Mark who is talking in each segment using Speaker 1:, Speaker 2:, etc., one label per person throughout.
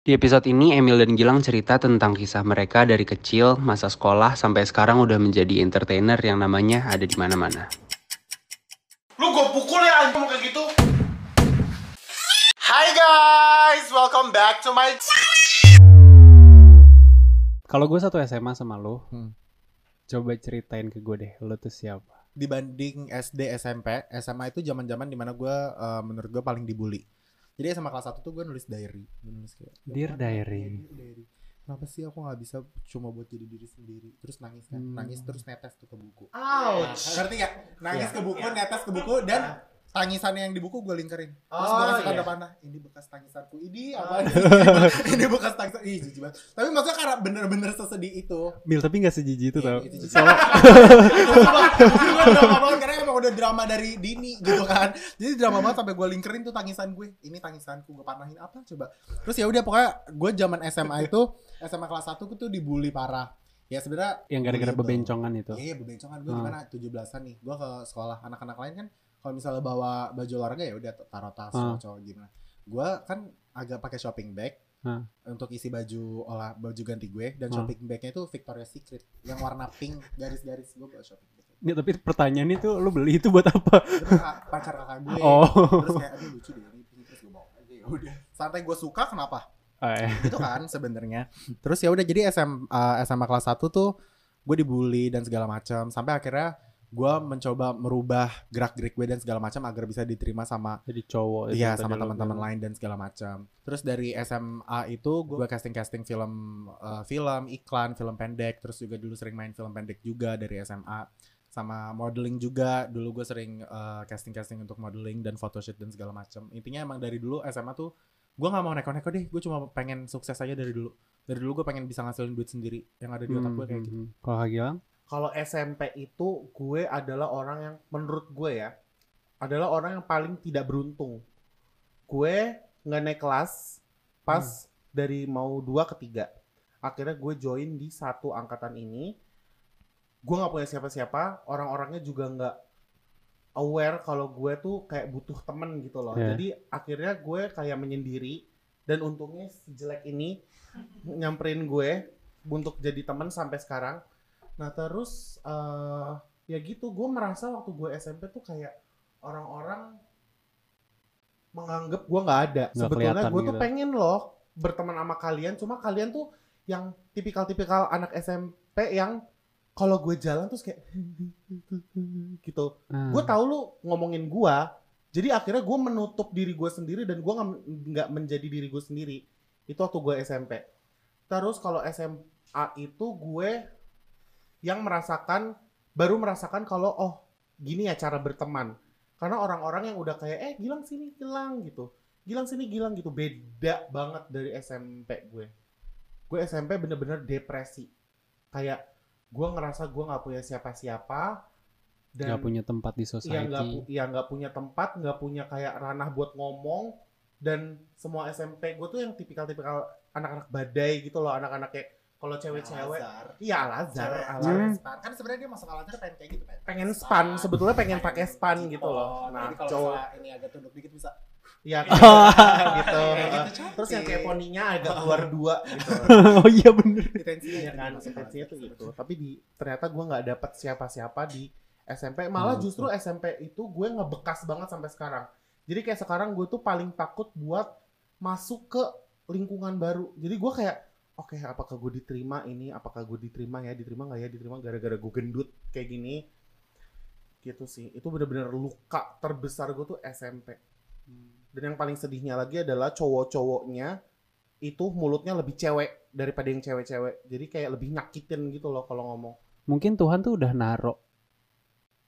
Speaker 1: Di episode ini, Emil dan Gilang cerita tentang kisah mereka dari kecil, masa sekolah, sampai sekarang udah menjadi entertainer yang namanya ada di mana-mana.
Speaker 2: Lu gue pukul ya anjing kayak gitu. Hai guys, welcome back to my
Speaker 1: Kalau gue satu SMA sama lo,
Speaker 3: Hmm.
Speaker 1: coba ceritain ke gue deh, lo tuh siapa?
Speaker 3: dibanding SD SMP SMA itu zaman zaman di mana gue eh, menurut gue paling dibully jadi SMA kelas 1 tuh gue nulis diary Gua nulis kayak
Speaker 1: Dear
Speaker 3: "Kenapa?
Speaker 1: diary."
Speaker 3: Iya, Dear diary kenapa sih aku nggak bisa cuma buat jadi diri sendiri terus nangis kan
Speaker 1: Hmm.
Speaker 3: nangis terus netes tuh ke buku
Speaker 2: Ouch.
Speaker 3: ngerti gak nangis
Speaker 2: Iya.
Speaker 3: ke buku netes ke buku dan tangisannya yang di buku gue lingkarin terus
Speaker 2: Oh,
Speaker 3: gue kasih
Speaker 2: iya.
Speaker 3: tanda panah ini bekas tangisanku ini
Speaker 2: Oh,
Speaker 3: apa ini bekas tangisan ih jijik banget tapi maksudnya karena bener-bener sesedih itu
Speaker 1: Mil, tapi gak sejiji itu
Speaker 3: Iya,
Speaker 1: tau.
Speaker 3: jijik.
Speaker 1: Soalnya,
Speaker 3: Gue karena udah drama dari dini gitu kan. Jadi drama banget sampai gue lingkerin tuh tangisan gue. Ini tangisanku gue panahin apa coba. Terus ya udah pokoknya gue zaman SMA itu SMA kelas 1 tuh dibully parah. Ya sebenarnya
Speaker 1: yang gara-gara
Speaker 3: bully itu.
Speaker 1: bebencongan itu.
Speaker 3: Iya, iya bebencongan gue
Speaker 1: Hmm.
Speaker 3: gimana 17-an nih. Gue ke sekolah anak-anak lain kan kalau misalnya bawa baju olahraga ya udah taruh tas
Speaker 1: Hmm.
Speaker 3: cowok gimana. Gue kan agak pakai shopping bag
Speaker 1: Hmm.
Speaker 3: untuk isi baju olah baju ganti gue dan
Speaker 1: Hmm.
Speaker 3: shopping bagnya itu Victoria's Secret yang warna pink garis-garis gue bawa shopping.
Speaker 1: Nggak, tapi pertanyaannya tuh lo beli itu buat apa?
Speaker 3: Itu pacar kakak gue
Speaker 1: Oh.
Speaker 3: terus kayak aduh lucu deh ini terus gue bawa aja ya udah santai gue suka kenapa
Speaker 1: Eh,
Speaker 3: gitu kan sebenarnya terus ya udah jadi SM uh, SMA kelas 1 tuh gue dibully dan segala macam sampai akhirnya gue mencoba merubah gerak gerik gue dan segala macam agar bisa diterima sama
Speaker 1: jadi cowok. itu
Speaker 3: Iya sama teman-teman lain dan segala macam. Terus dari SMA itu gue casting casting film uh, film iklan film pendek. Terus juga dulu sering main film pendek juga dari SMA. Sama modeling juga. Dulu gue sering casting casting untuk modeling dan photoshoot dan segala macam. Intinya emang dari dulu SMA tuh gue nggak mau neko-neko deh. Gue cuma pengen sukses aja dari dulu. Dari dulu gue pengen bisa ngasilin duit sendiri. Yang ada di otak gue kayak
Speaker 1: Hmm,
Speaker 3: gitu.
Speaker 1: hmm, hmm. Kalau Gilang?
Speaker 2: Kalau SMP itu gue adalah orang yang menurut gue ya adalah orang yang paling tidak beruntung. Gue nggak naik kelas pas dari mau dua ke tiga. Akhirnya gue join di satu angkatan ini. Gue nggak punya siapa-siapa. Orang-orangnya juga nggak aware kalau gue tuh kayak butuh temen gitu loh.
Speaker 1: Iya.
Speaker 2: Jadi akhirnya gue kayak menyendiri. Dan untungnya si jelek ini nyamperin gue untuk jadi temen sampai sekarang. Nah terus eh ya gitu gue merasa waktu gue SMP tuh kayak orang-orang menganggap gue nggak ada.
Speaker 1: Nggak
Speaker 2: Sebetulnya gue tuh
Speaker 1: gitu.
Speaker 2: pengen loh berteman sama kalian. Cuma kalian tuh yang tipikal-tipikal anak SMP yang kalau gue jalan terus kayak gitu.
Speaker 1: Ah.
Speaker 2: Gue tahu lu ngomongin gue. Jadi akhirnya gue menutup diri gue sendiri dan gue nggak menjadi diri gue sendiri. Itu waktu gue SMP. Terus kalau SMA itu gue yang merasakan baru merasakan kalau oh gini ya cara berteman. Karena orang-orang yang udah kayak eh Gilang sini Gilang gitu. Gilang sini Gilang gitu beda banget dari SMP gue. Gue SMP bener-bener depresi. Kayak gue ngerasa gue nggak punya siapa-siapa dan
Speaker 1: Nggak punya tempat di
Speaker 2: Iya
Speaker 1: society.
Speaker 2: nggak pu- iya, nggak punya tempat, nggak punya kayak ranah buat ngomong dan semua SMP gue tuh yang tipikal-tipikal anak-anak badai gitu loh, anak-anak kayak kalau cewek-cewek, iya Al-Azhar,
Speaker 3: Cewek-
Speaker 2: Al-Azhar.
Speaker 3: cewek
Speaker 1: Hmm.
Speaker 3: span. Kan sebenarnya dia masuk Al-Azhar pengen kayak gitu pengen.
Speaker 2: pengen span, sebetulnya pengen pakai span gitu loh.
Speaker 3: Oh,
Speaker 2: Nah,
Speaker 3: jadi kalau
Speaker 2: cowok,
Speaker 3: ini agak tunduk dikit bisa.
Speaker 2: Iya kayak gitu.
Speaker 3: Kayak gitu cantik.
Speaker 2: Terus yang kayak poninya agak keluar dua gitu.
Speaker 1: oh iya bener.
Speaker 3: Intensinya
Speaker 2: Iya kan, intensinya tuh gitu. Tapi di ternyata gue nggak dapet siapa-siapa di SMP. Malah
Speaker 1: Hmm.
Speaker 2: justru SMP itu gue ngebekas banget sampai sekarang. Jadi kayak sekarang gue tuh paling takut buat masuk ke lingkungan baru. Jadi gue kayak, oke apakah gue diterima ini? Apakah gue diterima ya? Diterima nggak ya? Diterima gara-gara gue gendut kayak gini. Gitu sih. Itu bener-bener luka terbesar gue tuh SMP. Dan yang paling sedihnya lagi adalah cowok-cowoknya itu mulutnya lebih cewek daripada yang cewek-cewek. Jadi kayak lebih nyakitin gitu loh kalau ngomong.
Speaker 1: Mungkin Tuhan tuh udah naro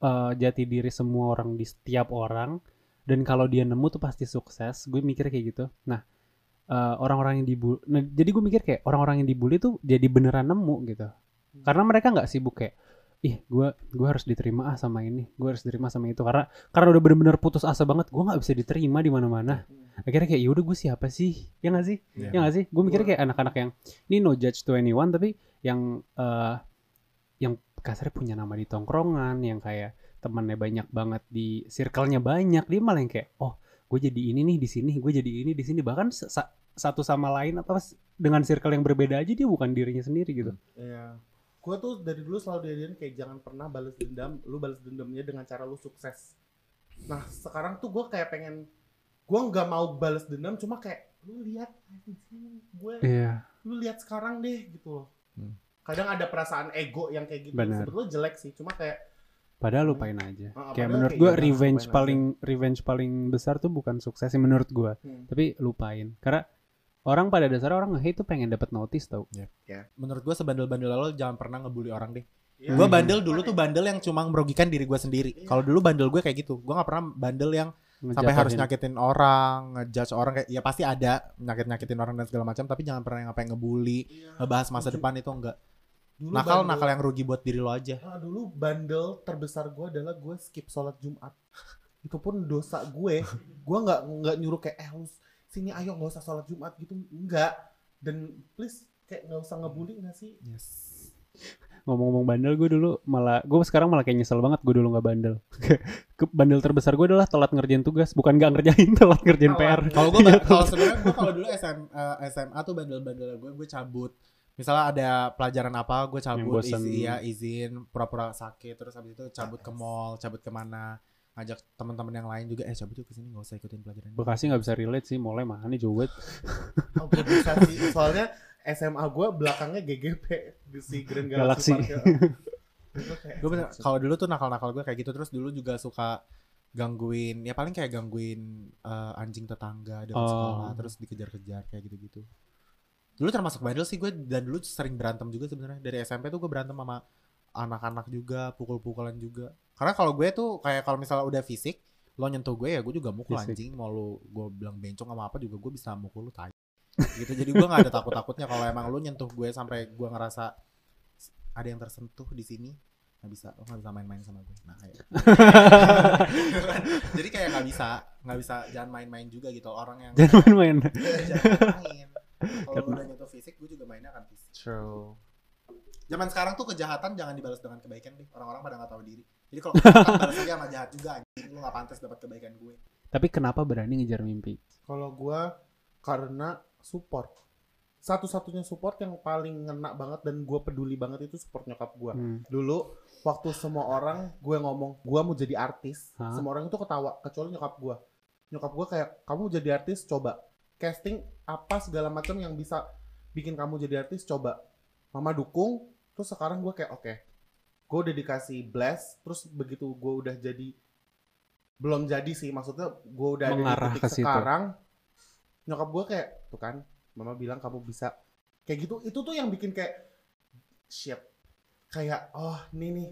Speaker 1: eh, jati diri semua orang di setiap orang dan kalau dia nemu tuh pasti sukses. Gue mikir kayak gitu. Nah, eh, orang-orang yang dibully, nah, jadi gue mikir kayak orang-orang yang dibully tuh jadi beneran nemu gitu. Karena mereka nggak sibuk kayak ih gue gue harus diterima ah sama ini. Gue harus diterima sama itu. Karena karena udah bener-bener putus asa banget gue nggak bisa diterima di mana-mana. Akhirnya kayak yaudah gue siapa sih? Ya nggak sih?
Speaker 3: Iya.
Speaker 1: ya nggak sih? Gue mikirnya kayak anak-anak yang ini no judge to anyone tapi yang eh yang kasarnya punya nama di tongkrongan yang kayak temannya banyak banget di circle-nya banyak dia malah yang kayak oh gue jadi ini nih di sini gue jadi ini di sini. Bahkan sa- satu sama lain apa dengan circle yang berbeda aja dia bukan dirinya sendiri gitu.
Speaker 2: Iya. Gue tuh dari dulu selalu diajarin kayak jangan pernah balas dendam, lu balas dendamnya dengan cara lu sukses. Nah sekarang tuh gue kayak pengen, gue nggak mau balas dendam, cuma kayak lu lihat gue,
Speaker 1: Iya.
Speaker 2: lu lihat sekarang deh gitu loh.
Speaker 3: Hmm.
Speaker 2: Kadang ada perasaan ego yang kayak gitu,
Speaker 1: Benar.
Speaker 2: sebetulnya jelek sih, cuma kayak
Speaker 1: Padahal lupain aja.
Speaker 2: Ah,
Speaker 1: kayak
Speaker 2: padahal
Speaker 1: menurut
Speaker 2: kayak
Speaker 1: gua
Speaker 2: gitu,
Speaker 1: revenge
Speaker 2: lupain
Speaker 1: paling revenge paling besar tuh bukan sukses sih menurut gua,
Speaker 2: hmm,
Speaker 1: tapi lupain. Karena orang pada dasarnya orang nge-hate tuh pengen dapat notice tau.
Speaker 3: Menurut gue sebandel-bandel lo jangan pernah ngebully orang deh.
Speaker 2: ya,
Speaker 3: Gue bandel dulu tuh bandel yang cuma merugikan diri gue sendiri.
Speaker 2: Iya.
Speaker 3: Kalau dulu bandel gue kayak gitu. Gue nggak pernah bandel yang sampai harus nyakitin orang, ngejudge orang kayak ya pasti ada nyakit-nyakitin orang dan segala macam, tapi jangan pernah yang ngapain ngebully,
Speaker 2: Iya.
Speaker 3: ngebahas masa
Speaker 2: Setuju.
Speaker 3: depan itu enggak.
Speaker 2: Dulu
Speaker 3: Nakal
Speaker 2: bandel-
Speaker 3: nakal yang rugi buat diri lo aja.
Speaker 2: Ah, dulu bandel terbesar gue adalah gue skip sholat Jumat. Itu pun dosa gue. Gue nggak nggak nyuruh kayak eh lu sini ayo nggak usah sholat Jumat gitu. Enggak. Dan please kayak nggak usah ngebully nggak sih?
Speaker 3: Yes.
Speaker 1: ngomong-ngomong bandel gue dulu malah gue sekarang malah kayak nyesel banget gue dulu nggak bandel bandel terbesar gue adalah telat ngerjain tugas bukan gak ngerjain telat ngerjain PR
Speaker 2: Telat.
Speaker 3: Kalau gue kalau sebenarnya gue kalau dulu SM, eh, SMA tuh bandel-bandel gue gue cabut. Misalnya ada pelajaran apa, gue cabut izin, ya, izin pura-pura sakit terus habis itu cabut ke mall, cabut ke mana, ngajak teman-teman yang lain juga eh cabut yuk ke sini nggak usah ikutin pelajaran.
Speaker 1: Bekasi nggak bisa relate sih mulai mana nih jauh banget
Speaker 2: Oh, bisa sih. Soalnya SMA gue belakangnya GGP di si Grand
Speaker 1: Galaxy.
Speaker 2: Galaxy. Park, ya.
Speaker 3: Gue bener kalau dulu tuh nakal-nakal gue kayak gitu terus dulu juga suka gangguin ya paling kayak gangguin eh, anjing tetangga dari
Speaker 1: Oh.
Speaker 3: sekolah terus dikejar-kejar kayak gitu-gitu. Dulu termasuk bandel sih gue dan dulu sering berantem juga sebenarnya dari SMP tuh gue berantem sama anak-anak juga pukul-pukulan juga. Karena kalau gue tuh kayak kalau misalnya udah fisik lo nyentuh gue ya gue juga mukul
Speaker 1: Fisik.
Speaker 3: anjing. Mau lu gue bilang bencong sama apa juga gue bisa mukul lu tai. Gitu jadi gue nggak ada takut takutnya kalau emang lu nyentuh gue sampai gue ngerasa ada yang tersentuh di sini nggak bisa lo nggak bisa main-main sama gue. Nah kayak jadi kayak nggak bisa nggak bisa jangan main-main juga gitu orang yang
Speaker 1: jangan main-main.
Speaker 3: Jangan main. Kalau udah nyentuh fisik gue juga mainnya akan fisik.
Speaker 2: True.
Speaker 3: Zaman sekarang tuh kejahatan jangan dibalas dengan kebaikan deh orang-orang pada nggak tahu diri jadi kalau kejahatan balas aja sama jahat juga anjing lu nggak pantas dapat kebaikan gue
Speaker 1: tapi kenapa berani ngejar mimpi
Speaker 2: Kalau gue karena support. Satu-satunya support yang paling ngena banget dan gue peduli banget itu support nyokap gue.
Speaker 1: Hmm.
Speaker 2: Dulu waktu semua orang gue ngomong gue mau jadi artis,
Speaker 1: Hah?
Speaker 2: semua orang itu ketawa kecuali nyokap gue. Nyokap gue kayak kamu jadi artis coba casting apa segala macam yang bisa bikin kamu jadi artis coba. Mama dukung, terus sekarang gue kayak oke, gue udah dikasih bless, terus begitu gue udah jadi belum jadi sih maksudnya gue udah
Speaker 1: Mengarah
Speaker 2: ada di titik
Speaker 1: situ.
Speaker 2: sekarang nyokap gue kayak tuh kan mama bilang kamu bisa kayak gitu itu tuh yang bikin kayak shit kayak oh nih nih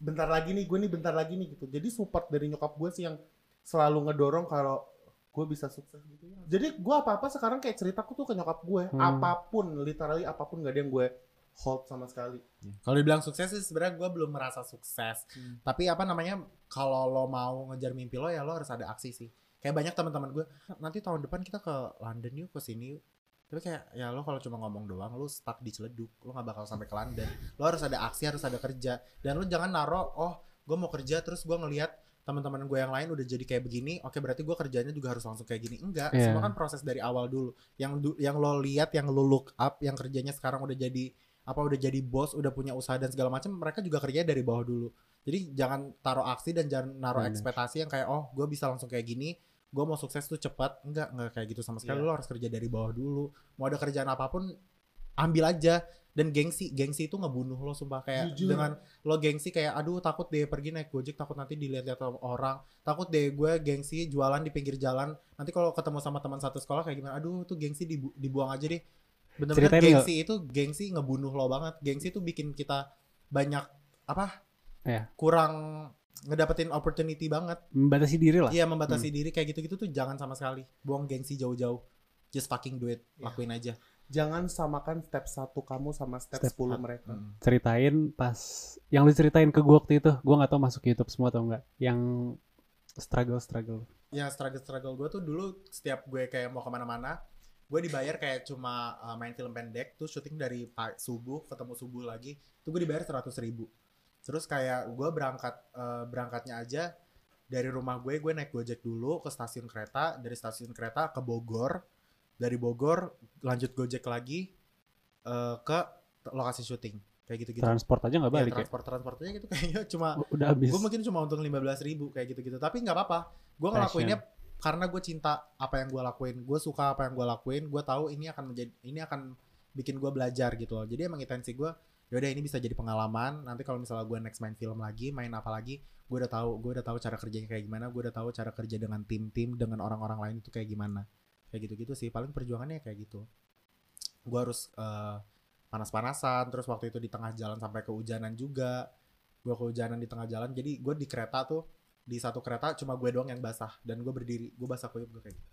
Speaker 2: bentar lagi nih gue nih bentar lagi nih gitu jadi support dari nyokap gue sih yang selalu ngedorong kalau gue bisa sukses gitu ya. jadi gue apa apa sekarang kayak ceritaku tuh ke nyokap gue
Speaker 1: Hmm.
Speaker 2: apa pun literally apa pun gak ada yang gue hold sama sekali
Speaker 3: Kalau dibilang sukses sih sebenarnya gue belum merasa sukses.
Speaker 2: Hmm.
Speaker 3: Tapi apa namanya kalau lo mau ngejar mimpi lo ya lo harus ada aksi sih. Kayak banyak teman-teman gue nanti tahun depan kita ke London yuk ke sini yuk. Tapi kayak ya lo kalau cuma ngomong doang lo stuck di celeduk lo nggak bakal sampai ke London. Lo harus ada aksi harus ada kerja dan lo jangan naro oh gue mau kerja terus gue ngelihat teman-teman gue yang lain udah jadi kayak begini oke berarti gue kerjanya juga harus langsung kayak gini enggak
Speaker 1: Iya.
Speaker 3: semua kan proses dari awal dulu yang du- yang lo lihat yang lo look up yang kerjanya sekarang udah jadi apa udah jadi bos udah punya usaha dan segala macam mereka juga kerja dari bawah dulu. Jadi jangan taruh aksi dan jangan naruh ekspektasi yang kayak oh gue bisa langsung kayak gini gue mau sukses tuh cepat. Enggak enggak kayak gitu sama sekali.
Speaker 2: Iya.
Speaker 3: lo harus kerja dari bawah dulu. Mau ada kerjaan apa pun ambil aja. Dan gengsi gengsi itu ngebunuh lo sumpah. Kayak
Speaker 2: Jujur.
Speaker 3: dengan lo gengsi kayak aduh takut deh pergi naik gojek takut nanti dilihat-lihat orang. Takut deh gue gengsi jualan di pinggir jalan. Nanti kalau ketemu sama teman satu sekolah kayak gimana? Aduh tuh gengsi dibu- dibuang aja deh bener-bener
Speaker 1: Ceritain
Speaker 3: gengsi itu gengsi ngebunuh lo banget. Gengsi itu bikin kita banyak apa
Speaker 1: Iya.
Speaker 3: kurang ngedapetin opportunity banget.
Speaker 1: Membatasi diri lah.
Speaker 3: Iya membatasi diri kayak gitu-gitu tuh jangan sama sekali. Buang gengsi jauh-jauh. Just fucking do it.
Speaker 2: Iya.
Speaker 3: lakuin aja.
Speaker 2: Jangan samakan step satu kamu sama step,
Speaker 1: Step
Speaker 2: 10
Speaker 1: empat.
Speaker 2: mereka.
Speaker 3: Mm.
Speaker 1: ceritain pas yang lu ceritain ke gue waktu itu gue nggak tahu masuk YouTube semua atau enggak yang struggle struggle
Speaker 3: yang struggle struggle gue tuh dulu setiap gue kayak mau ke mana-mana gue dibayar kayak cuma uh, main film pendek tuh syuting dari subuh ketemu subuh lagi tuh gue dibayar seratus ribu. Terus kayak gue berangkat uh, berangkatnya aja dari rumah gue gue naik gojek dulu ke stasiun kereta dari stasiun kereta ke Bogor. Dari Bogor lanjut Gojek lagi eh, ke lokasi syuting kayak gitu-gitu.
Speaker 1: transport aja nggak
Speaker 3: Ya,
Speaker 1: balik ya,
Speaker 3: transport transportnya gitu kayaknya cuma
Speaker 1: udah habis.
Speaker 3: gue mungkin cuma untung 15.000 ribu kayak gitu-gitu tapi nggak apa-apa. Gue ngelakuinnya karena gue cinta apa yang gue lakuin gue suka apa yang gue lakuin gue tahu ini akan menjadi ini akan bikin gue belajar gitu loh. Jadi emang intensi gue yaudah ini bisa jadi pengalaman nanti kalau misalnya gue next main film lagi main apa lagi gue udah tahu gue udah tahu cara kerjanya kayak gimana gue udah tahu cara kerja dengan tim-tim dengan orang-orang lain itu kayak gimana. Kayak gitu-gitu sih paling perjuangannya kayak gitu. Gue harus eh, panas-panasan terus waktu itu di tengah jalan sampai kehujanan juga gue kehujanan di tengah jalan jadi gue di kereta tuh di satu kereta cuma gue doang yang basah dan gue berdiri gue basah kuyup gue kayak gitu.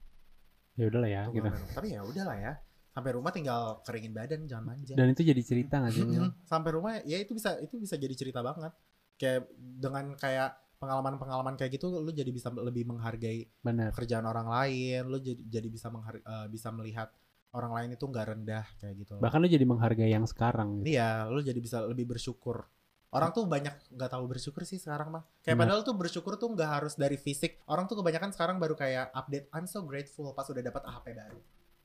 Speaker 1: ya udahlah ya gitu.
Speaker 3: tapi ya udahlah ya sampai rumah tinggal keringin badan jangan manja
Speaker 1: dan itu jadi cerita nggak sih
Speaker 3: sampai rumah ya itu bisa itu bisa jadi cerita banget. Kayak dengan kayak pengalaman-pengalaman kayak gitu lu jadi bisa lebih menghargai
Speaker 1: benar
Speaker 3: pekerjaan orang lain lu jadi jadi bisa menghar- eh, bisa melihat orang lain itu nggak rendah kayak gitu.
Speaker 1: Bahkan lu jadi menghargai yang sekarang. Gitu.
Speaker 3: Iya, lu jadi bisa lebih bersyukur. Orang tuh banyak nggak tahu bersyukur sih sekarang mah. Kayak
Speaker 1: Benar.
Speaker 3: padahal tuh bersyukur tuh nggak harus dari fisik. Orang tuh kebanyakan sekarang baru kayak update. I'm so grateful pas udah dapat HP baru.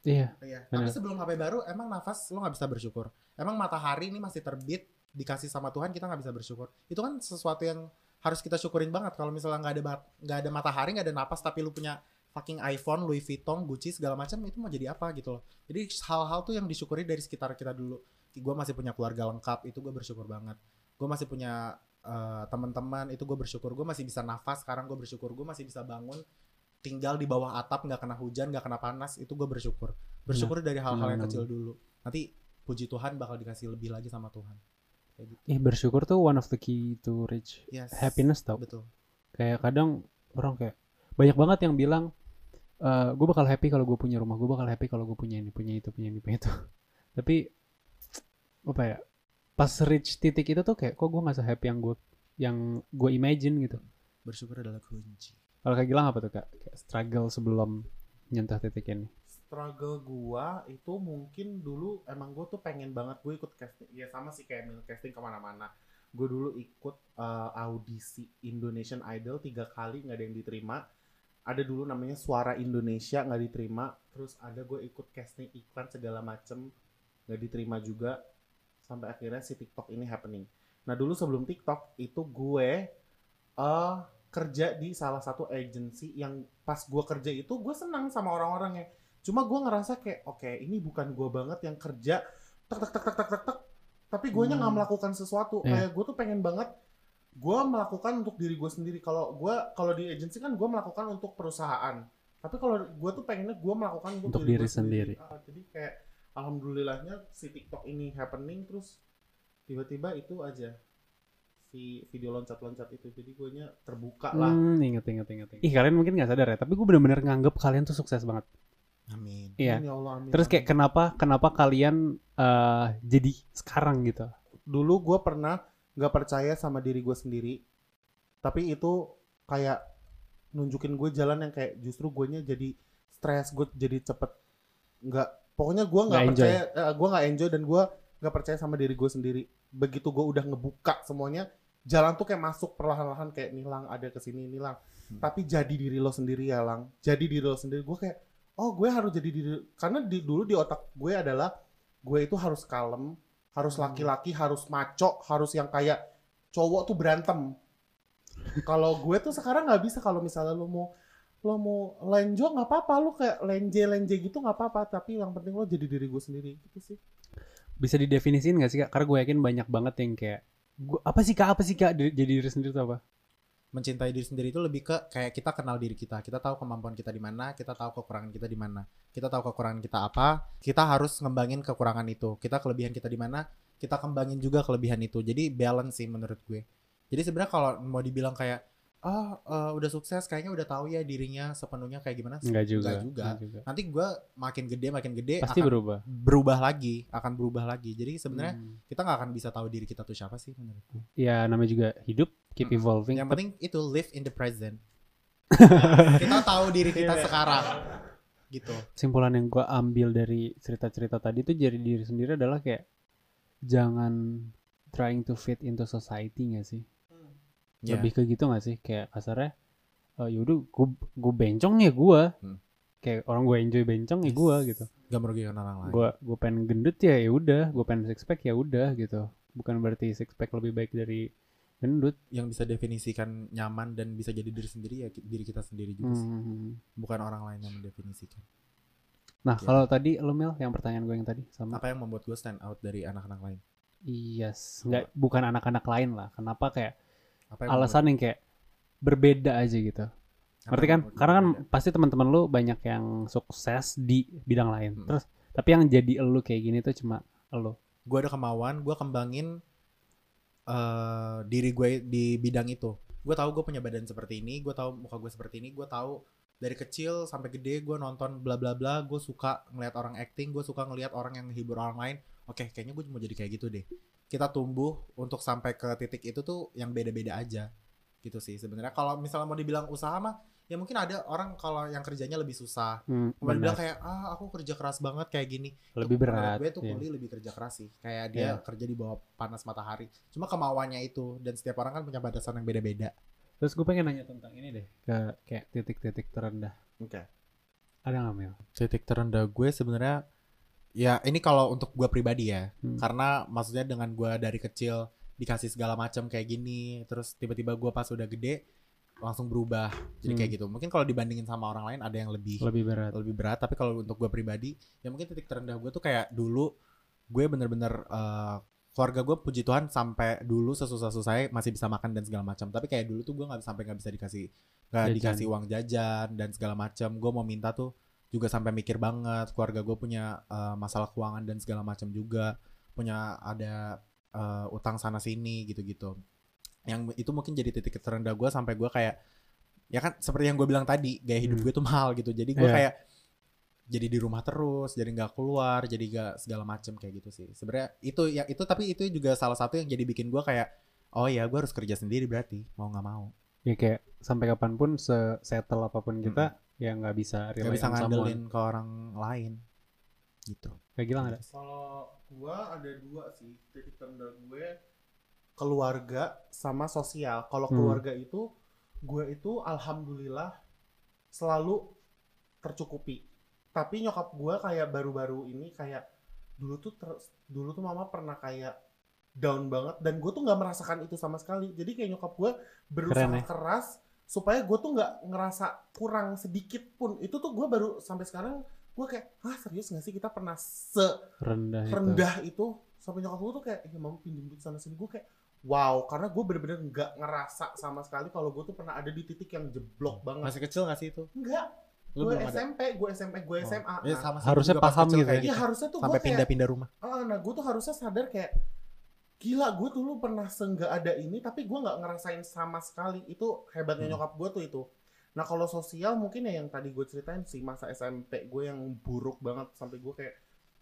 Speaker 1: iya
Speaker 3: Iya.
Speaker 1: Benar.
Speaker 3: Tapi sebelum HP baru, emang nafas lu nggak bisa bersyukur. Emang matahari ini masih terbit dikasih sama Tuhan kita nggak bisa bersyukur. Itu kan sesuatu yang harus kita syukurin banget. Kalau misalnya nggak ada nggak ada matahari, nggak ada napas, tapi lu punya fucking iPhone, Louis Vuitton, Gucci segala macam itu mau jadi apa gitu loh. Jadi hal-hal tuh yang disyukuri dari sekitar kita dulu. Gue masih punya keluarga lengkap, itu gue bersyukur banget. Gue masih punya eh, teman-teman, itu gue bersyukur. Gue masih bisa nafas, sekarang gue bersyukur. Gue masih bisa bangun, tinggal di bawah atap, nggak kena hujan, nggak kena panas, itu gue bersyukur. Bersyukur dari hal-hal yang kecil dulu. Nanti puji Tuhan bakal dikasih lebih lagi sama Tuhan. Kayak gitu.
Speaker 1: eh bersyukur tuh one of the key to reach
Speaker 3: Yes.
Speaker 1: happiness tau
Speaker 3: Betul.
Speaker 1: kayak kadang orang kayak banyak banget yang bilang gue bakal happy kalau gue punya rumah gue bakal happy kalau gue punya ini punya itu punya ini punya itu tapi apa ya pas reach titik itu tuh kayak kok gue nggak happy yang gue yang gue imagine gitu.
Speaker 3: Bersyukur adalah kunci.
Speaker 1: kalau kayak Gilang apa tuh kak? Kayak struggle sebelum nyentuh titik ini.
Speaker 2: Struggle gua itu mungkin dulu emang gua tuh pengen banget gue ikut casting ya sama sih kayak mil casting ke mana-mana. Gue dulu ikut uh, audisi Indonesian Idol tiga kali nggak ada yang diterima. Ada dulu namanya Suara Indonesia nggak diterima. Terus ada gue ikut casting iklan segala macem nggak diterima juga sampai akhirnya si TikTok ini happening. Nah dulu sebelum TikTok itu gue eh kerja di salah satu agency yang pas gue kerja itu gue senang sama orang-orangnya. Cuma gue ngerasa kayak oke ini bukan gue banget yang kerja tek tek tek tek tek tek, tek. Tapi gue nggak
Speaker 1: Hmm.
Speaker 2: melakukan sesuatu.
Speaker 1: Iya.
Speaker 2: kayak gue tuh pengen banget gue melakukan untuk diri gue sendiri. Kalau gue kalau di agency kan gue melakukan untuk perusahaan. Tapi kalau gue tuh pengennya gue melakukan untuk,
Speaker 1: Untuk diri
Speaker 2: gue
Speaker 1: sendiri.
Speaker 2: Ah, jadi kayak alhamdulillahnya si TikTok ini happening terus tiba-tiba itu aja si video loncat-loncat itu jadi gue nya terbuka lah
Speaker 1: hmm, inget inget inget inget. ih kalian mungkin nggak sadar ya tapi gue bener-bener nganggep kalian tuh sukses banget
Speaker 3: Amin.
Speaker 1: iya
Speaker 2: ya Allah, amin,
Speaker 1: terus kayak
Speaker 2: amin.
Speaker 1: kenapa kenapa kalian eh, jadi sekarang gitu
Speaker 2: dulu gue pernah nggak percaya sama diri gue sendiri tapi itu kayak nunjukin gue jalan yang kayak justru gue nya jadi stres gue jadi cepet nggak pokoknya gue nggak percaya eh, gue nggak enjoy dan gue nggak percaya sama diri gue sendiri. Begitu gue udah ngebuka semuanya jalan tuh kayak masuk perlahan-lahan kayak nilang ada ke sini nilang
Speaker 3: Hmm.
Speaker 2: tapi jadi diri lo sendiri ya lang. Jadi diri lo sendiri gue kayak oh gue harus jadi diri karena di dulu di otak gue adalah gue itu harus kalem harus
Speaker 3: Hmm.
Speaker 2: laki-laki harus maco harus yang kayak cowok tuh berantem. Kalau gue tuh sekarang nggak bisa kalau misalnya lo mau lo mau lenjo nggak apa-apa lo kayak lenje lenje gitu nggak apa-apa tapi yang penting lo jadi diri gue sendiri gitu sih.
Speaker 1: Bisa didefinisin gak sih kak? Karena gue yakin banyak banget yang kayak gua, apa sih kak? Apa sih kak? Di- jadi diri sendiri tuh apa?
Speaker 3: mencintai diri sendiri itu lebih ke kayak kita kenal diri kita. Kita tahu kemampuan kita di mana kita tahu kekurangan kita di mana. Kita tahu kekurangan kita apa kita harus ngembangin kekurangan itu. Kita kelebihan kita di mana kita kembangin juga kelebihan itu. Jadi balance sih menurut gue. Jadi sebenarnya kalau mau dibilang kayak ah eh, udah sukses kayaknya udah tahu ya dirinya sepenuhnya kayak gimana
Speaker 1: Enggak juga.
Speaker 3: Enggak juga.
Speaker 1: Enggak juga.
Speaker 3: nanti gue makin gede makin gede
Speaker 1: Pasti
Speaker 3: akan
Speaker 1: berubah.
Speaker 3: berubah lagi akan berubah lagi jadi sebenarnya
Speaker 1: Hmm.
Speaker 3: kita nggak akan bisa tahu diri kita tuh siapa sih menurut gue
Speaker 1: Ya namanya juga hidup, keep
Speaker 3: Mm-mm.
Speaker 1: evolving.
Speaker 3: yang penting itu live in the present kita tahu diri kita
Speaker 2: Iya.
Speaker 3: sekarang gitu
Speaker 1: kesimpulan yang gue ambil dari cerita-cerita tadi tuh jadi diri sendiri adalah kayak jangan trying to fit into society gak sih?
Speaker 3: Ya.
Speaker 1: Lebih ke gitu gak sih? Kayak kasarnya, eh yaudah gue gue bencong ya gue.
Speaker 3: Hmm.
Speaker 1: kayak orang gue enjoy bencong ya gue gitu
Speaker 3: Gak merugikan orang lain.
Speaker 1: gue gue pengen gendut ya ya udah gue pengen six pack ya udah gitu bukan berarti six pack lebih baik dari gendut
Speaker 3: yang bisa definisikan nyaman dan bisa jadi diri sendiri ya diri kita sendiri juga sih.
Speaker 1: Hmm.
Speaker 3: bukan orang lain yang mendefinisikan
Speaker 1: nah
Speaker 3: Ya.
Speaker 1: kalau tadi lo Mel yang pertanyaan gue yang tadi sama
Speaker 3: apa yang membuat gue stand out dari anak-anak lain
Speaker 1: yes nggak bukan anak-anak lain lah kenapa kayak
Speaker 3: apa yang
Speaker 1: alasan yang kayak berbeda aja gitu.
Speaker 3: Membuat- apa
Speaker 1: ngerti
Speaker 3: yang
Speaker 1: kan karena kan
Speaker 3: berbeda?
Speaker 1: pasti teman-teman lu banyak yang sukses di bidang lain.
Speaker 3: Hmm.
Speaker 1: terus tapi yang jadi elu kayak gini tuh cuma elu.
Speaker 3: Gue ada kemauan gue kembangin eh diri gue di bidang itu. Gue tahu gue punya badan seperti ini gue tahu muka gue seperti ini gue tahu dari kecil sampai gede gue nonton bla bla bla gue suka ngelihat orang acting gue suka ngelihat orang yang hibur orang lain. Oke kayaknya gue mau jadi kayak gitu deh kita tumbuh untuk sampai ke titik itu tuh yang beda beda aja gitu sih sebenarnya kalau misalnya mau dibilang usaha mah ya mungkin ada orang kalau yang kerjanya lebih susah
Speaker 1: hmm,
Speaker 3: Mau dibilang
Speaker 1: benar.
Speaker 3: kayak ah aku kerja keras banget kayak gini
Speaker 1: lebih
Speaker 3: Menurut
Speaker 1: berat
Speaker 3: gue tuh
Speaker 1: iya.
Speaker 3: kuli lebih kerja keras sih kayak dia
Speaker 1: Iya.
Speaker 3: kerja di bawah panas matahari cuma kemauannya itu dan setiap orang kan punya batasan yang beda-beda
Speaker 1: terus gue pengen nanya tentang ini deh ke kayak titik-titik terendah
Speaker 2: Oke.
Speaker 1: ada nggak Mel
Speaker 3: titik terendah gue sebenarnya ya ini kalau untuk gue pribadi ya.
Speaker 1: Hmm.
Speaker 3: karena maksudnya dengan gue dari kecil dikasih segala macam kayak gini terus tiba-tiba gue pas udah gede langsung berubah jadi
Speaker 1: Hmm.
Speaker 3: kayak gitu. Mungkin kalau dibandingin sama orang lain ada yang lebih
Speaker 1: lebih berat.
Speaker 3: lebih berat. Tapi kalau untuk gue pribadi ya mungkin titik terendah gue tuh kayak dulu gue bener-bener eh, keluarga gue puji Tuhan sampai dulu sesusah-susah masih bisa makan dan segala macam. Tapi kayak dulu tuh gue nggak sampai nggak bisa dikasih nggak dikasih uang jajan dan segala macam. Gue mau minta tuh juga sampai mikir banget keluarga gue punya eh, masalah keuangan dan segala macam juga punya ada eh, utang sana sini gitu-gitu. Yang itu mungkin jadi titik terendah gue sampai gue kayak ya kan seperti yang gue bilang tadi gaya hidup
Speaker 1: Hmm.
Speaker 3: gue tuh mahal gitu. Jadi gue
Speaker 1: Iya.
Speaker 3: kayak jadi di rumah terus jadi nggak keluar jadi nggak segala macem kayak gitu sih. Sebenarnya itu ya itu tapi itu juga salah satu yang jadi bikin gue kayak oh ya gue harus kerja sendiri berarti mau nggak mau.
Speaker 1: Ya kayak sampai kapan pun se settle apa pun kita ya nggak bisa
Speaker 3: nggak bisa
Speaker 1: someone.
Speaker 3: ngandelin ke orang lain gitu
Speaker 1: kayak gila nggak ada
Speaker 2: Kalau gua ada dua sih titik terendah gue keluarga sama sosial. Kalau
Speaker 1: Hmm.
Speaker 2: keluarga itu gue itu alhamdulillah selalu tercukupi. Tapi nyokap gue kayak baru-baru ini kayak dulu tuh ter- dulu tuh mama pernah kayak down banget dan gue tuh nggak merasakan itu sama sekali. Jadi kayak nyokap gue berusaha
Speaker 1: Keren ya.
Speaker 2: keras supaya gue tuh nggak ngerasa kurang sedikit pun. Itu tuh gue baru sampai sekarang gue kayak ah serius nggak sih kita pernah se
Speaker 1: rendah, itu.
Speaker 2: rendah itu? Sampai nyokap gue tuh kayak ya mama pinjam duit sana sini. Gue kayak wow karena gue bener-bener nggak ngerasa sama sekali kalau gue tuh pernah ada di titik yang jeblok banget.
Speaker 3: Masih kecil nggak sih itu?
Speaker 2: Enggak
Speaker 3: lu
Speaker 2: gue SMP gue SMP gue
Speaker 3: Oh.
Speaker 2: SMA
Speaker 3: Ya,
Speaker 2: nah,
Speaker 3: sama sih,
Speaker 1: Harusnya paham gitu
Speaker 3: kayak
Speaker 1: ya.
Speaker 2: iya harusnya tuh
Speaker 3: sampai pindah-pindah rumah.
Speaker 2: Ah, nah gue tuh harusnya sadar kayak gila gue dulu pernah seenggak ada ini tapi gue nggak ngerasain sama sekali. Itu hebatnya
Speaker 3: Hmm.
Speaker 2: nyokap gue tuh itu. Nah kalau sosial mungkin ya yang tadi gue ceritain sih masa SMP gue yang buruk banget sampai gue kayak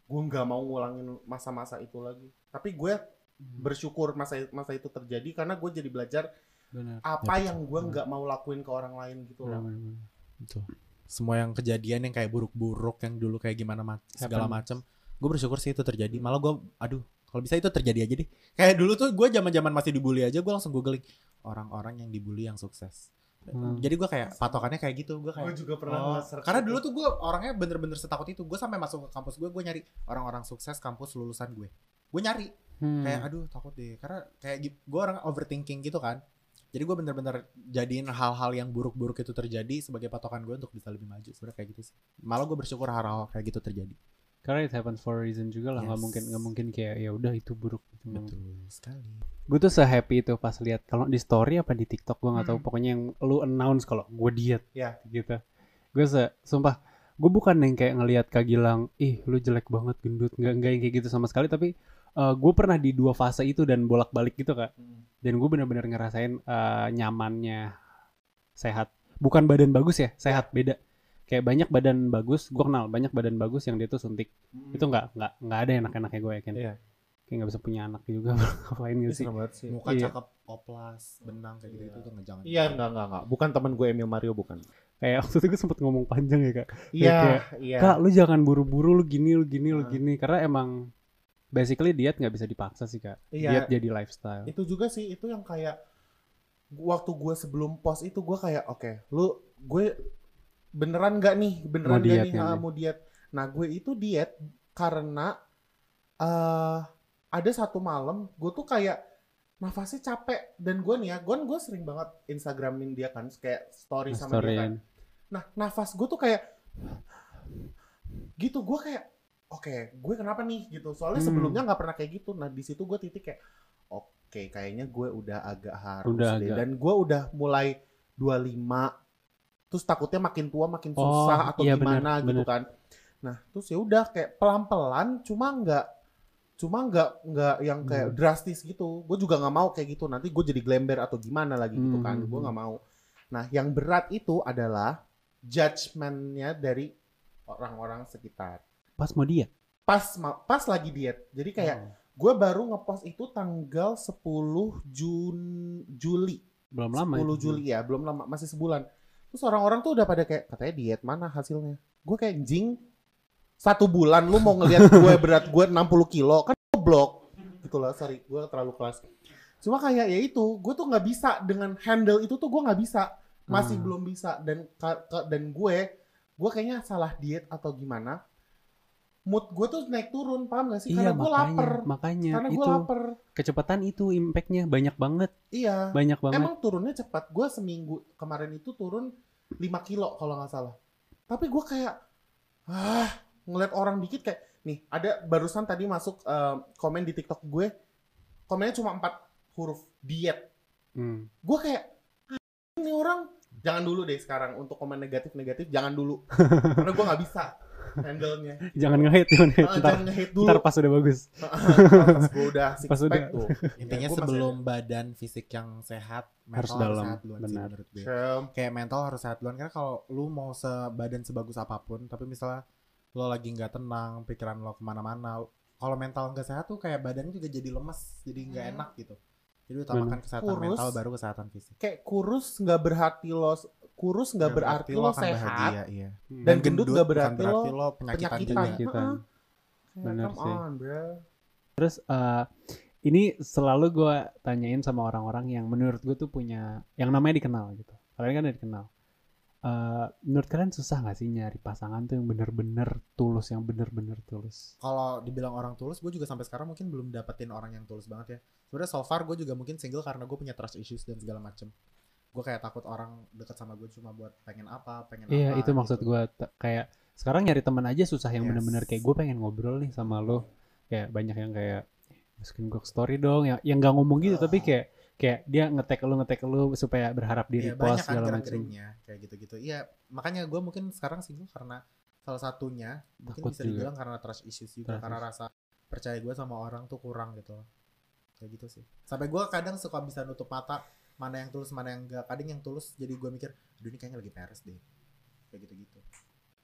Speaker 2: gue nggak mau ngulangin masa-masa itu lagi. Tapi gue bersyukur masa masa itu terjadi karena gue jadi belajar
Speaker 1: benar.
Speaker 2: apa
Speaker 3: Ya,
Speaker 2: yang gue nggak mau lakuin ke orang lain gitu loh.
Speaker 1: Benar-benar.
Speaker 3: Itu. semua yang kejadian yang kayak buruk-buruk yang dulu kayak gimana ma- segala macam gue bersyukur sih itu terjadi. Malah gue aduh kalau bisa itu terjadi aja deh. Kayak dulu tuh gue zaman zaman masih dibully aja gue langsung googling orang-orang yang dibully yang sukses.
Speaker 1: Hmm.
Speaker 3: jadi gue kayak patokannya kayak gitu gue
Speaker 2: gue
Speaker 3: kayak
Speaker 2: juga pernah
Speaker 3: Oh, karena dulu tuh gue orangnya bener-bener setakut itu. Gue sampai masuk ke kampus gue gue nyari orang-orang sukses kampus lulusan gue gue nyari.
Speaker 1: Hmm.
Speaker 3: kayak aduh takut deh. Karena kayak gue orang overthinking gitu kan. Jadi gue bener-bener jadiin hal-hal yang buruk-buruk itu terjadi sebagai patokan gue untuk bisa lebih maju. Sebenarnya kayak gitu sih. Malah gue bersyukur hal-hal kayak gitu terjadi
Speaker 1: karena it happens for a reason juga lah. Nggak
Speaker 3: Yes.
Speaker 1: mungkin nggak mungkin kayak ya udah itu buruk.
Speaker 3: Betul sekali.
Speaker 1: Gue tuh sehappy itu pas lihat kalau di story apa di TikTok gue nggak tahu.
Speaker 2: Hmm.
Speaker 1: pokoknya yang lu announce kalau gue diet
Speaker 2: Ya.
Speaker 1: gitu. Gue se sumpah gue bukan yang kayak ngelihat Kak Gilang ih lu jelek banget gendut. Nggak nggak yang kayak gitu sama sekali. Tapi gue pernah di dua fase itu dan bolak balik gitu kak.
Speaker 2: Hmm.
Speaker 1: dan gue bener-bener ngerasain eh, nyamannya sehat. Bukan badan bagus ya sehat beda kayak banyak badan bagus gue kenal banyak badan bagus yang dia tuh suntik
Speaker 2: Hmm.
Speaker 1: itu nggak nggak nggak ada enak-enaknya gue yakin
Speaker 2: Iya.
Speaker 1: kayak nggak bisa punya anak juga ngapain gitu sih
Speaker 2: Serem banget sih.
Speaker 3: muka
Speaker 1: Iya.
Speaker 3: cakep oplas benang kayak gitu itu tuh nggak jangan
Speaker 2: Iya, enggak, enggak, enggak. Bukan temen gue Emil Mario, bukan.
Speaker 1: kayak waktu itu gue sempet ngomong panjang ya kak
Speaker 2: Iya,
Speaker 1: kayak,
Speaker 2: iya.
Speaker 1: kak lu jangan buru-buru lu gini lu gini lu
Speaker 2: Ah.
Speaker 1: gini karena emang basically diet nggak bisa dipaksa sih kak
Speaker 2: Iya.
Speaker 1: diet jadi lifestyle
Speaker 2: Itu juga sih, itu yang kayak waktu gue sebelum post itu gue kayak oke, lu gue beneran nggak nih? Beneran
Speaker 1: Mau
Speaker 2: nggak nih?
Speaker 1: nggak
Speaker 2: ah, mau diet. Nah gue itu diet karena eh ada satu malam gue tuh kayak nafasnya capek. Dan gue nih ya gue gue sering banget instagramin dia kan kayak story sama dia kan. Nah nafas gue tuh kayak gitu. Gue kayak oke gue kenapa nih? Gitu. Soalnya
Speaker 1: Hmm.
Speaker 2: sebelumnya nggak pernah kayak gitu. Nah di situ gue titik kayak oke kayaknya gue udah agak harus
Speaker 1: Udah
Speaker 2: deh.
Speaker 1: agak.
Speaker 2: dan gue udah mulai 25 terus takutnya makin tua makin
Speaker 1: Oh,
Speaker 2: susah atau
Speaker 1: iya
Speaker 2: gimana
Speaker 1: bener,
Speaker 2: gitu
Speaker 1: bener.
Speaker 2: kan nah terus ya udah kayak pelan pelan cuma nggak cuma nggak nggak yang kayak
Speaker 1: Hmm.
Speaker 2: drastis gitu gue juga nggak mau kayak gitu nanti gue jadi glember atau gimana lagi gitu kan
Speaker 1: Hmm.
Speaker 2: gue nggak mau nah yang berat itu adalah judgementnya dari orang-orang sekitar
Speaker 1: Pas mau diet.
Speaker 2: pas pas lagi diet jadi kayak
Speaker 1: Oh.
Speaker 2: gue baru ngepost itu tanggal 10 Jun Juli
Speaker 1: belum lama
Speaker 2: 10
Speaker 1: itu.
Speaker 2: Juli ya belum lama masih sebulan terus orang-orang tuh udah pada kayak katanya diet mana hasilnya? Gue kayak jing satu bulan lu mau ngelihat gue berat gue 60 kilo kan goblok. Gitu loh sorry gue terlalu kelas cuma kayak ya itu gue tuh nggak bisa dengan handle itu tuh gue nggak bisa. Masih
Speaker 1: Hmm.
Speaker 2: belum bisa. Dan dan gue gue kayaknya salah diet atau gimana mood gue tuh naik turun paham gak sih
Speaker 1: Iya
Speaker 2: karena gue lapar
Speaker 1: makanya
Speaker 2: karena gue lapar
Speaker 1: kecepatan itu impactnya banyak banget,
Speaker 2: iya
Speaker 1: banyak banget.
Speaker 2: Emang turunnya cepat. Gue seminggu kemarin itu turun 5 kilo kalau nggak salah. Tapi gue kayak ah ngeliat orang dikit kayak nih ada barusan tadi masuk eh, komen di TikTok gue komennya cuma empat huruf diet.
Speaker 1: Hmm.
Speaker 2: Gue kayak "Ah, ini orang jangan dulu deh sekarang untuk komen negatif negatif jangan dulu karena gue nggak bisa handle-nya.
Speaker 1: Jangan nge-hate, jangan nge-hate.
Speaker 2: Ah,
Speaker 1: ntar,
Speaker 2: jangan nge-hate dulu.
Speaker 1: ntar pas udah bagus.
Speaker 2: Pas gue udah six
Speaker 1: Pas
Speaker 2: pack
Speaker 1: udah-
Speaker 2: tuh.
Speaker 3: Intinya
Speaker 2: masih
Speaker 3: sebelum badan fisik yang sehat, mental
Speaker 1: Harus
Speaker 3: harus,
Speaker 1: dalam,
Speaker 3: sehat duluan sih
Speaker 1: benar.
Speaker 3: menurut gue. Kayak mental harus sehat duluan karena kalau lu mau sebadan sebagus apa pun, tapi misalnya lo lagi nggak tenang, pikiran lo ke mana-mana, kalau mental nggak sehat tuh kayak badannya juga jadi lemes, jadi nggak
Speaker 2: Hmm.
Speaker 3: enak gitu. Jadi utamakan kesehatan
Speaker 2: Kurus.
Speaker 3: mental baru kesehatan fisik.
Speaker 2: Kayak kurus nggak berarti lo kurus nggak berarti lo sehat.
Speaker 3: bahagia, iya.
Speaker 2: Dan gendut nggak
Speaker 3: bukan
Speaker 2: berarti lo
Speaker 3: penyakitan,
Speaker 2: penyakitan.
Speaker 3: juga.
Speaker 1: Penyakitan.
Speaker 2: Heeh. Kayak,
Speaker 1: Bener
Speaker 2: come
Speaker 1: sih.
Speaker 2: on, bro.
Speaker 1: Terus eh, ini selalu gue tanyain sama orang-orang yang menurut gue tuh punya yang namanya dikenal gitu. Kalian kan udah dikenal. Eh, menurut kalian susah gak sih nyari pasangan tuh yang bener-bener tulus, yang bener-bener tulus?
Speaker 3: Kalau dibilang orang tulus, gue juga sampai sekarang mungkin belum dapetin orang yang tulus banget ya. Sebenarnya so far gue juga mungkin single karena gue punya trust issues dan segala macem. Gue kayak takut orang deket sama gue cuma buat pengen apa, pengen
Speaker 1: Iya
Speaker 3: apa.
Speaker 1: itu maksud
Speaker 3: gitu.
Speaker 1: gue kayak sekarang nyari teman aja susah yang
Speaker 3: Yes.
Speaker 1: bener-bener kayak gue pengen ngobrol nih sama lo. Kayak banyak yang kayak masukin gue story dong, yang yang nggak ngomong gitu tapi
Speaker 3: Ah.
Speaker 1: kayak kayak dia ngetek lu ngetek lu supaya berharap di
Speaker 3: Iya
Speaker 1: repost
Speaker 3: banyak kan
Speaker 1: segala macam.
Speaker 3: kayak gitu-gitu. Iya makanya gue mungkin sekarang single karena salah satunya mungkin
Speaker 1: Takut
Speaker 3: bisa
Speaker 1: juga.
Speaker 3: dibilang karena trust issues juga
Speaker 1: Trust
Speaker 3: karena rasa percaya gue sama orang tuh kurang gitu kayak gitu sih sampai gue kadang suka bisa nutup mata mana yang tulus mana yang enggak kadang yang tulus jadi gue mikir aduh ini kayaknya lagi peres deh kayak gitu-gitu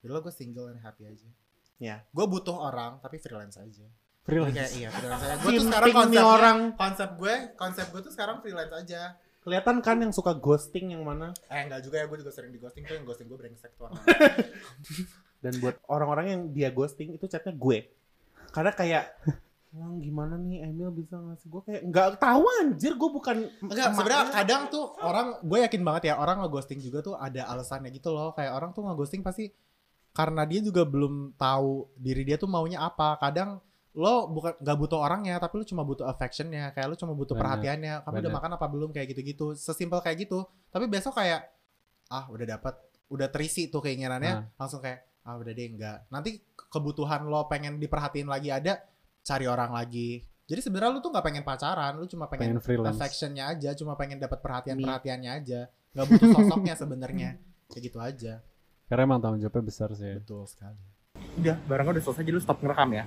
Speaker 3: jadi lo gue single and happy aja
Speaker 2: Ya.
Speaker 3: gue butuh orang tapi freelance aja
Speaker 1: Freelance.
Speaker 3: kayak iya freelance aja gue tuh sekarang konsepnya
Speaker 2: orang.
Speaker 3: konsep gue konsep gue tuh sekarang freelance aja
Speaker 2: Kelihatan kan yang suka ghosting yang mana?
Speaker 3: eh enggak juga ya gue juga sering di ghosting tuh yang ghosting gue brengsek tuh orang
Speaker 2: Dan buat orang-orang yang dia ghosting itu chatnya gue. Karena kayak Lang gimana nih Emil bisa ngasih? Gue kayak nggak tahu anjir gue bukan
Speaker 3: Enggak, sebenarnya kadang tuh orang gue yakin banget ya orang ngeghosting juga tuh ada alasannya gitu loh. Kayak orang tuh ngeghosting pasti karena dia juga belum tahu diri dia tuh maunya apa. Kadang lo bukan nggak butuh orangnya tapi lo cuma butuh affectionnya. Kayak lo cuma butuh
Speaker 1: Bener,
Speaker 3: perhatiannya. Kamu udah
Speaker 1: bener.
Speaker 3: makan apa belum? Kayak gitu-gitu. Sesimpel kayak gitu. Tapi besok kayak ah udah dapat udah terisi tuh keinginannya.
Speaker 1: Nah.
Speaker 3: langsung kayak ah udah deh enggak nanti kebutuhan lo pengen diperhatiin lagi ada cari orang lagi jadi sebenarnya lu tuh nggak pengen pacaran lu cuma pengen
Speaker 1: pengen freelance.
Speaker 3: affectionnya aja cuma pengen dapat perhatian perhatiannya aja nggak butuh sosoknya sebenarnya kayak gitu aja
Speaker 1: Karena emang tanggung jawabnya besar sih.
Speaker 3: betul sekali
Speaker 4: Udah, barangnya udah selesai jadi lu stop ngerekam ya.